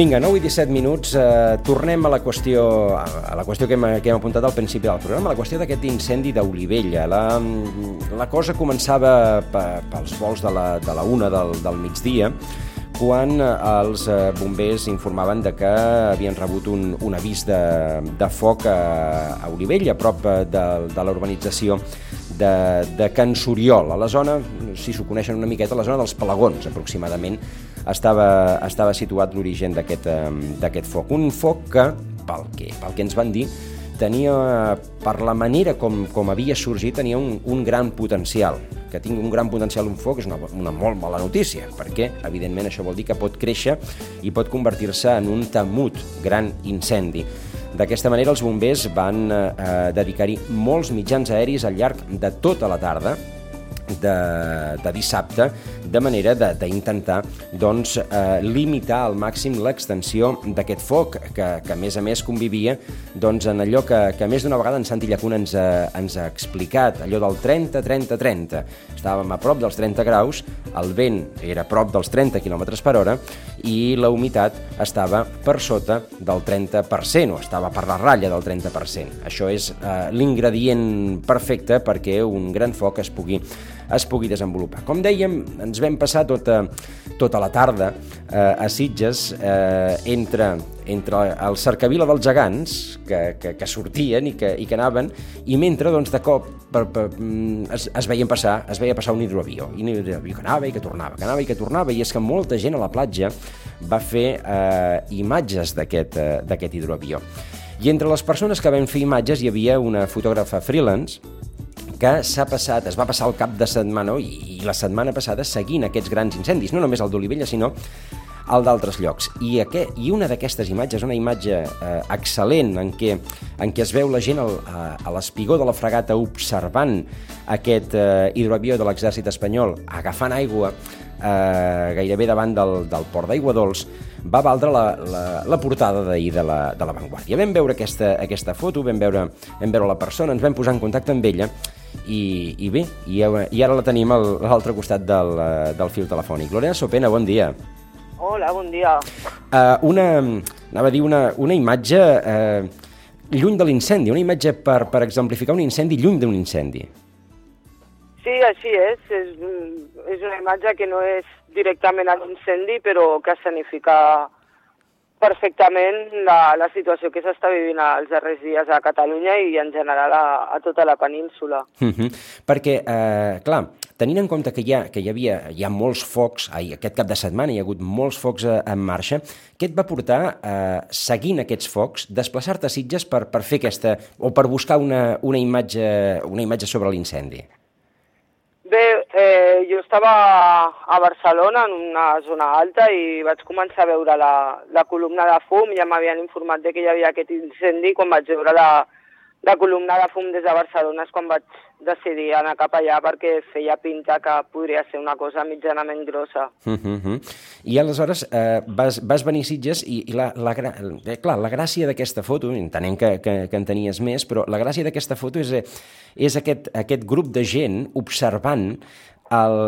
Vinga, 9 i 17 minuts, eh, tornem a la qüestió, a la qüestió que hem, que hem apuntat al principi del programa, la qüestió d'aquest incendi d'Olivella. La, la cosa començava pels vols de la, de la una del, del migdia, quan els eh, bombers informaven de que havien rebut un, un avís de, de foc a, a Olivella, a prop de, de la urbanització de, de Can Soriol, a la zona, si s'ho coneixen una miqueta, a la zona dels Pelagons, aproximadament, estava, estava situat l'origen d'aquest foc. Un foc que, pel que, pel que ens van dir, tenia, per la manera com, com havia sorgit, tenia un, un gran potencial. Que tingui un gran potencial un foc és una, una molt mala notícia, perquè, evidentment, això vol dir que pot créixer i pot convertir-se en un temut gran incendi. D'aquesta manera, els bombers van eh, dedicar-hi molts mitjans aeris al llarg de tota la tarda, de, de dissabte, de manera d'intentar doncs, eh, limitar al màxim l'extensió d'aquest foc, que, que a més a més convivia doncs, en allò que, que més d'una vegada en Santi Llacuna ens, ha, ens ha explicat, allò del 30-30-30. Estàvem a prop dels 30 graus, el vent era prop dels 30 km per hora i la humitat estava per sota del 30%, o estava per la ratlla del 30%. Això és eh, l'ingredient perfecte perquè un gran foc es pugui es pugui desenvolupar. Com dèiem, ens vam passar tota, tota la tarda eh, a Sitges eh, entre, entre el cercavila dels gegants que, que, que sortien i que, i que anaven i mentre doncs, de cop per, per, mm, es, es veien passar es veia passar un hidroavió, i un hidroavió que anava i que tornava, que anava i que tornava i és que molta gent a la platja va fer eh, imatges d'aquest eh, hidroavió. I entre les persones que van fer imatges hi havia una fotògrafa freelance que s'ha passat, es va passar el cap de setmana i, i la setmana passada seguint aquests grans incendis, no només el d'Olivella, sinó el d'altres llocs. I, aquest, I una d'aquestes imatges, una imatge eh, excel·lent en què, en què es veu la gent al, a, a l'espigó de la fregata observant aquest eh, hidroavió de l'exèrcit espanyol agafant aigua eh, gairebé davant del, del port d'aigua dolç, va valdre la, la, la portada d'ahir de, la, de la Vanguardia. Vam veure aquesta, aquesta foto, vam veure, vam veure la persona, ens vam posar en contacte amb ella i, i bé, i, i ara la tenim a l'altre costat del, eh, del fil telefònic. Lorena Sopena, bon dia. Hola, bon dia. Uh, una, anava a dir una, una imatge uh, lluny de l'incendi, una imatge per, per exemplificar un incendi lluny d'un incendi. Sí, així és. és. És una imatge que no és directament a l'incendi, però que escenifica perfectament la, la situació que s'està vivint els darrers dies a Catalunya i en general a, a tota la península. Uh -huh. Perquè, eh, clar, tenint en compte que hi ha, que hi havia, hi ha molts focs, ai, aquest cap de setmana hi ha hagut molts focs eh, en marxa, què et va portar, eh, seguint aquests focs, desplaçar-te a Sitges per, per fer aquesta, o per buscar una, una, imatge, una imatge sobre l'incendi? Bé, eh, jo estava a Barcelona, en una zona alta, i vaig començar a veure la, la columna de fum, ja m'havien informat de que hi havia aquest incendi, quan vaig veure la, la columna de fum des de Barcelona és quan vaig decidir anar cap allà perquè feia pinta que podria ser una cosa mitjanament grossa. Uh -huh. I aleshores eh, vas, vas venir a Sitges i, i la, la, eh, clar, la gràcia d'aquesta foto, entenem que, que, que en tenies més, però la gràcia d'aquesta foto és, eh, és aquest, aquest grup de gent observant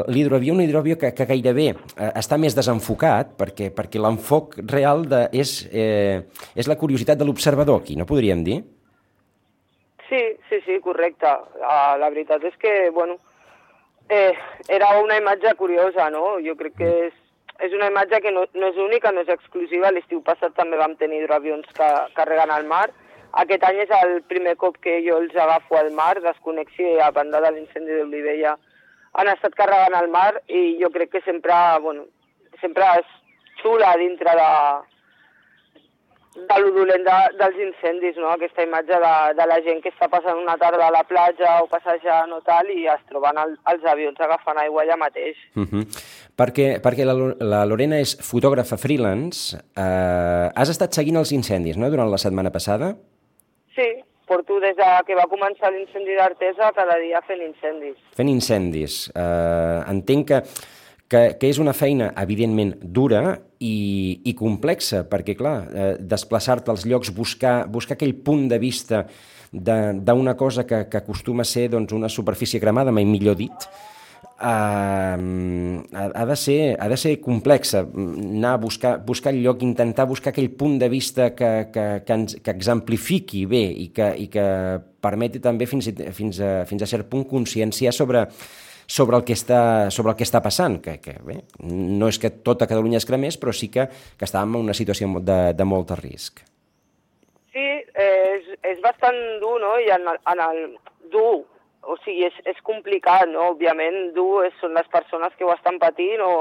l'hidroavió, un hidroavió que, que gairebé eh, està més desenfocat perquè, perquè l'enfoc real de, és, eh, és la curiositat de l'observador aquí, no podríem dir? Sí, sí, sí, correcte. Uh, la veritat és que, bueno, eh, era una imatge curiosa, no? Jo crec que és, és una imatge que no, no és única, no és exclusiva. L'estiu passat també vam tenir hidroavions que carreguen al mar. Aquest any és el primer cop que jo els agafo al mar, desconexi a banda de l'incendi d'Olivella. Han estat carregant al mar i jo crec que sempre, bueno, sempre és xula dintre de, de lo dolent de, dels incendis, no? aquesta imatge de, de la gent que està passant una tarda a la platja o passejant o tal i es troben el, els avions agafant aigua allà mateix. Uh mhm. -huh. Perquè, perquè la, la Lorena és fotògrafa freelance. Eh, has estat seguint els incendis, no?, durant la setmana passada? Sí, porto des de que va començar l'incendi d'Artesa cada dia fent incendis. Fent incendis. Eh, entenc que que, que és una feina, evidentment, dura i, i complexa, perquè, clar, eh, desplaçar-te als llocs, buscar, buscar aquell punt de vista d'una cosa que, que acostuma a ser doncs, una superfície cremada, mai millor dit, Uh, ha, ha, de ser, ha de ser complexa, anar a buscar, buscar el lloc, intentar buscar aquell punt de vista que, que, que, ens, que exemplifiqui bé i que, i que permeti també fins, fins, a, fins a cert punt conscienciar sobre, sobre el que està, sobre el que està passant, que, que bé, no és que tota Catalunya es cremés, però sí que, que estàvem en una situació de, de molt risc. Sí, és, és bastant dur, no? I en el, en el dur, o sigui, és, és complicat, no? Òbviament, dur és, són les persones que ho estan patint o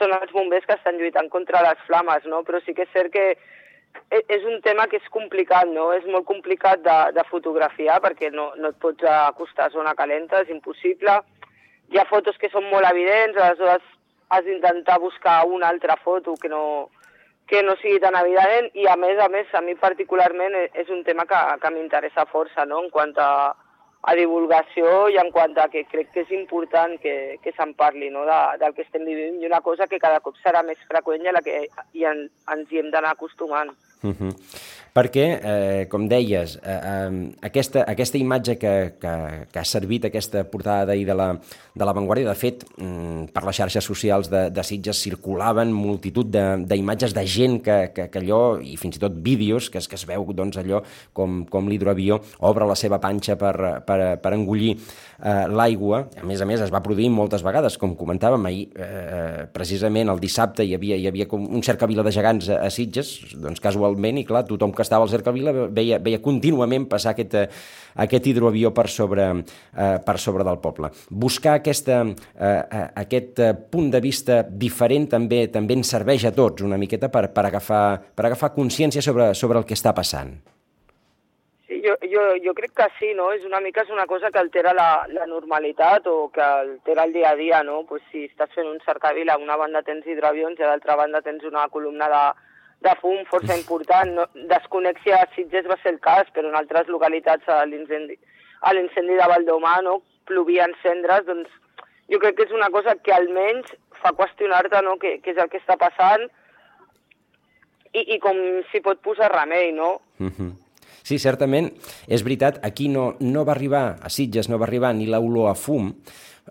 són els bombers que estan lluitant contra les flames, no? Però sí que és cert que e, és un tema que és complicat, no? És molt complicat de, de fotografiar perquè no, no et pots acostar a zona calenta, és impossible. Hi ha fotos que són molt evidents, aleshores has d'intentar buscar una altra foto que no, que no sigui tan evident i a més a més a mi particularment e, és un tema que, que m'interessa força no? en quant a, a divulgació i en quant a que crec que és important que, que se'n parli no? de, del que estem vivint i una cosa que cada cop serà més freqüent i a la que i en, ens hi hem d'anar acostumant. Uh. -huh. Perquè, eh, com deies, eh, eh, aquesta, aquesta imatge que, que, que ha servit, aquesta portada d'ahir de, la, de la Vanguardia, de fet, mm, per les xarxes socials de, de Sitges circulaven multitud d'imatges de, de gent que, que, que allò, i fins i tot vídeos, que es, que es veu doncs, allò com, com l'hidroavió obre la seva panxa per, per, per engullir eh, l'aigua. A més a més, es va produir moltes vegades, com comentàvem ahir, eh, precisament el dissabte hi havia, hi havia com un cercavila de gegants a, a Sitges, doncs casualment casualment, i clar, tothom que estava al Cercavila veia, veia contínuament passar aquest, eh, aquest hidroavió per sobre, eh, per sobre del poble. Buscar aquesta, eh, eh, aquest punt de vista diferent també també ens serveix a tots una miqueta per, per, agafar, per agafar consciència sobre, sobre el que està passant. Sí, jo, jo, jo crec que sí, no? És una mica és una cosa que altera la, la normalitat o que altera el dia a dia, no? Pues si estàs fent un cercavila, a una banda tens hidroavions i a l'altra banda tens una columna de, de fum força important. No, desconnexió a Sitges va ser el cas, però en altres localitats a l'incendi a l'incendi de Valdomà no, plovien cendres, doncs jo crec que és una cosa que almenys fa qüestionar-te no, què, què és el que està passant i, i com s'hi pot posar remei, no? Mm -hmm. Sí, certament, és veritat, aquí no, no va arribar, a Sitges no va arribar ni l'olor a fum,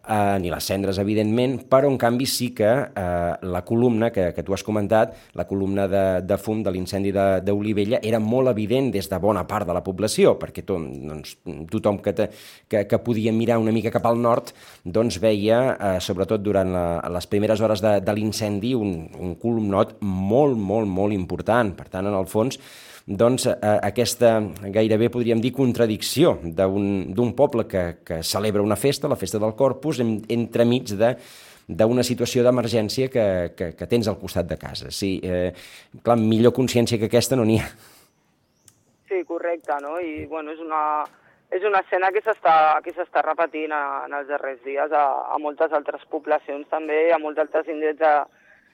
eh, ni les cendres, evidentment, però en canvi sí que eh, la columna que, que tu has comentat, la columna de, de fum de l'incendi d'Olivella, era molt evident des de bona part de la població, perquè to, doncs, tothom que, te, que, que podia mirar una mica cap al nord doncs veia, eh, sobretot durant la, les primeres hores de, de l'incendi, un, un columnot molt, molt, molt important. Per tant, en el fons, doncs, eh, aquesta gairebé podríem dir contradicció d'un poble que, que celebra una festa, la festa del Corpus, en, entremig de d'una situació d'emergència que, que, que tens al costat de casa. Sí, eh, clar, millor consciència que aquesta no n'hi ha. Sí, correcte, no? I, bueno, és una, és una escena que s'està repetint en els darrers dies a, a moltes altres poblacions també, a molts altres indrets de,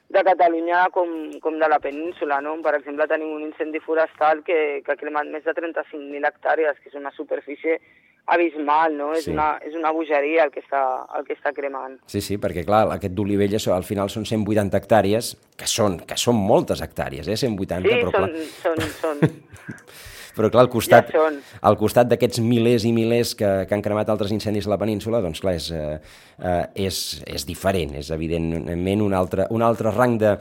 de Catalunya com, com de la península. No? Per exemple, tenim un incendi forestal que, que ha cremat més de 35.000 hectàrees, que és una superfície abismal, no? Sí. És, una, és una bogeria el que, està, el que està cremant. Sí, sí, perquè clar, aquest d'Olivella al final són 180 hectàrees, que són, que són moltes hectàrees, eh? 180, sí, però són, clar... són, són. però clar, al costat, ja al costat d'aquests milers i milers que, que han cremat altres incendis a la península, doncs clar, és, eh, eh, és, és diferent, és evidentment un altre, un altre rang de,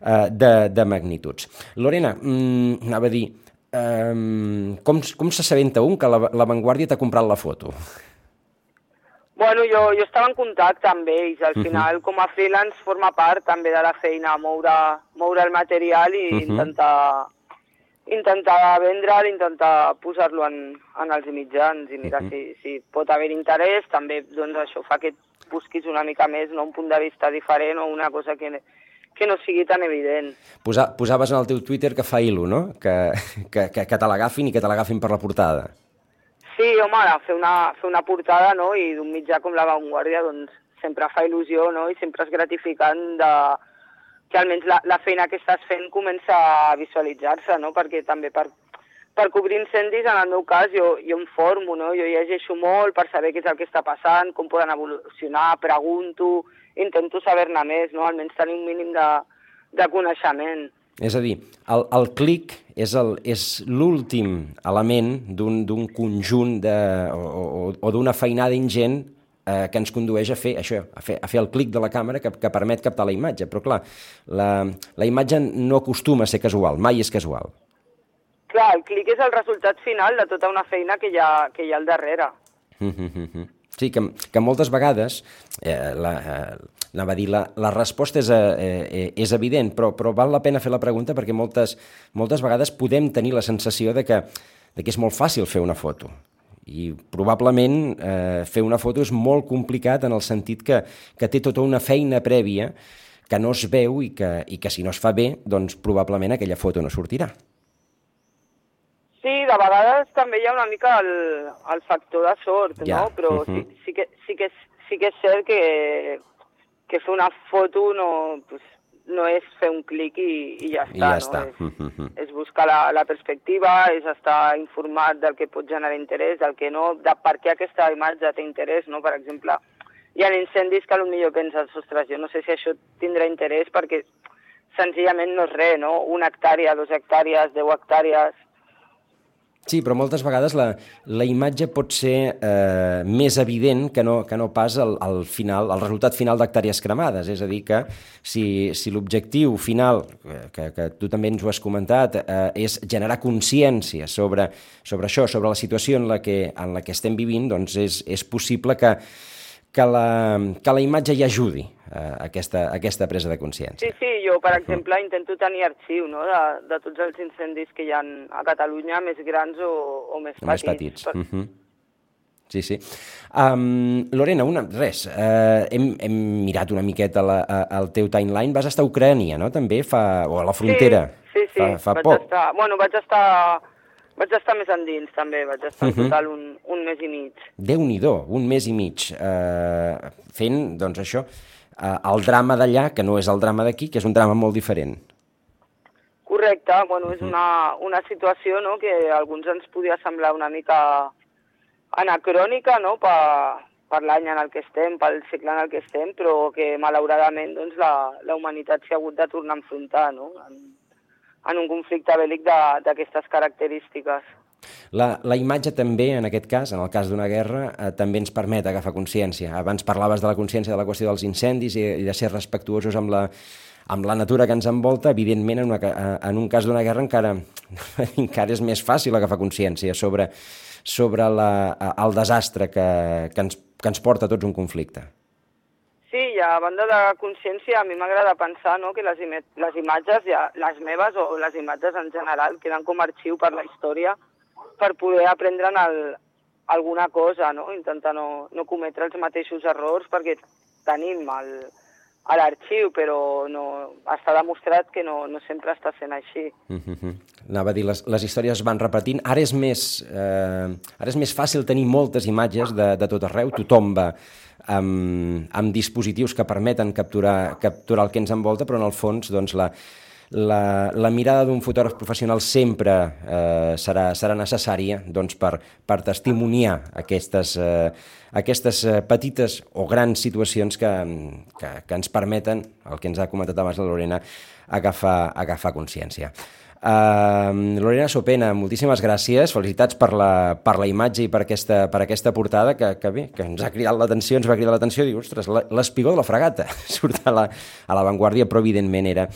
eh, de, de magnituds. Lorena, mm, anava a dir, eh, com, com s'assabenta un que la, la Vanguardia t'ha comprat la foto? Bueno, jo, jo estava en contacte amb ells. Al final, uh -huh. com a freelance, forma part també de la feina, moure, moure el material i uh -huh. intentar intentar vendre'l, intentar posar-lo en, en els mitjans i mirar uh -huh. si, si pot haver interès. També doncs, això fa que busquis una mica més no? un punt de vista diferent o una cosa que, que no sigui tan evident. Posa, posaves en el teu Twitter que fa il·lo, no? Que, que, que, que te l'agafin i que te l'agafin per la portada. Sí, home, fer una, fer una portada no? i d'un mitjà com La Vanguardia doncs, sempre fa il·lusió no? i sempre és gratificant de, almenys la, la feina que estàs fent comença a visualitzar-se, no? perquè també per, per cobrir incendis, en el meu cas, jo, jo em formo, no? jo llegeixo molt per saber què és el que està passant, com poden evolucionar, pregunto, intento saber-ne més, no? almenys tenir un mínim de, de coneixement. És a dir, el, el clic és l'últim element d'un conjunt de, o, o, o d'una feinada ingent eh, que ens condueix a fer això, a fer, a fer el clic de la càmera que, que permet captar la imatge. Però clar, la, la imatge no acostuma a ser casual, mai és casual. Clar, el clic és el resultat final de tota una feina que hi ha, que hi ha al darrere. Mm -hmm. Sí, que, que moltes vegades, eh, la, eh, anava a dir, la, la resposta és, eh, eh, és evident, però, però val la pena fer la pregunta perquè moltes, moltes vegades podem tenir la sensació de que, de que és molt fàcil fer una foto i probablement eh, fer una foto és molt complicat en el sentit que, que té tota una feina prèvia que no es veu i que, i que si no es fa bé, doncs probablement aquella foto no sortirà. Sí, de vegades també hi ha una mica el, el factor de sort, Ja, no? Però mhm. sí, sí, que, sí, que, és- sí que és cert que, que fer una foto no, pues, no és fer un clic i, i ja està, I ja no? està. És, Mhm. és buscar la, la perspectiva, és estar informat del que pot generar interès, del que no, de per què aquesta imatge té interès, no? Per exemple, hi ha incendis que potser penses, ostres, jo no sé si això tindrà interès perquè senzillament no és res, no? Una hectàrea, dues hectàrees, deu hectàrees... Sí, però moltes vegades la, la imatge pot ser eh, més evident que no, que no pas el, el, final, el resultat final d'hectàrees cremades. És a dir, que si, si l'objectiu final, que, que tu també ens ho has comentat, eh, és generar consciència sobre, sobre això, sobre la situació en la que, en la que estem vivint, doncs és, és possible que, que, la, que la imatge hi ajudi a aquesta, a aquesta presa de consciència. Sí, sí, jo, per exemple, intento tenir arxiu no? de, de tots els incendis que hi ha a Catalunya, més grans o, o més Més petits. petits. Mm -hmm. Sí, sí. Um, Lorena, una, res, uh, hem, hem mirat una miqueta la, a, el teu timeline. Vas estar a Ucrània, no?, també, fa, o a la frontera, Sí, sí, sí. fa, fa vaig poc. Estar, bueno, vaig estar, vaig estar més endins, també. Vaig estar Mhm. en total un, un mes i mig. Déu-n'hi-do, un mes i mig, uh, fent, doncs això, uh, el drama d'allà, que no és el drama d'aquí, que és un drama molt diferent. Correcte, bueno, és una, una situació no, que a alguns ens podia semblar una mica anacrònica no, per, per l'any en el que estem, pel segle en el que estem, però que malauradament doncs, la, la humanitat s'ha hagut de tornar a enfrontar no, en, en un conflicte bèl·lic d'aquestes característiques. La, la imatge també, en aquest cas, en el cas d'una guerra, eh, també ens permet agafar consciència. Abans parlaves de la consciència de la qüestió dels incendis i, i de ser respectuosos amb la, amb la natura que ens envolta. Evidentment, en, una, eh, en un cas d'una guerra encara, encara és més fàcil agafar consciència sobre, sobre la, eh, el desastre que, que, ens, que ens porta a tots un conflicte. Sí, i a banda de consciència, a mi m'agrada pensar no, que les, ime les imatges, ja, les meves o les imatges en general, queden com a arxiu per la història per poder aprendre'n el, alguna cosa, no? intentar no, no cometre els mateixos errors perquè tenim el, a l'arxiu, però no, està demostrat que no, no sempre està sent així. Mm -hmm. Anava a dir, les, les històries es van repetint. Ara és més, eh, ara és més fàcil tenir moltes imatges de, de tot arreu. Tothom va amb, amb dispositius que permeten capturar, capturar el que ens envolta, però en el fons doncs, la, la, la mirada d'un fotògraf professional sempre eh, serà, serà necessària doncs, per, per testimoniar aquestes, eh, aquestes eh, petites o grans situacions que, que, que ens permeten, el que ens ha comentat abans la Lorena, agafar, agafar consciència. Uh, Lorena Sopena, moltíssimes gràcies, felicitats per la, per la imatge i per aquesta, per aquesta portada que, que bé, que ens ha cridat l'atenció, ens va cridar l'atenció, diu, ostres, la- l'espigó de la fregata surt a la, a l'avantguàrdia, però evidentment era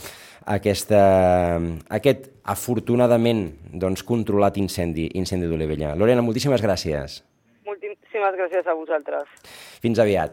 aquesta, aquest afortunadament doncs, controlat incendi, incendi d'Olivella. Lorena, moltíssimes gràcies. Moltíssimes gràcies a vosaltres. Fins aviat.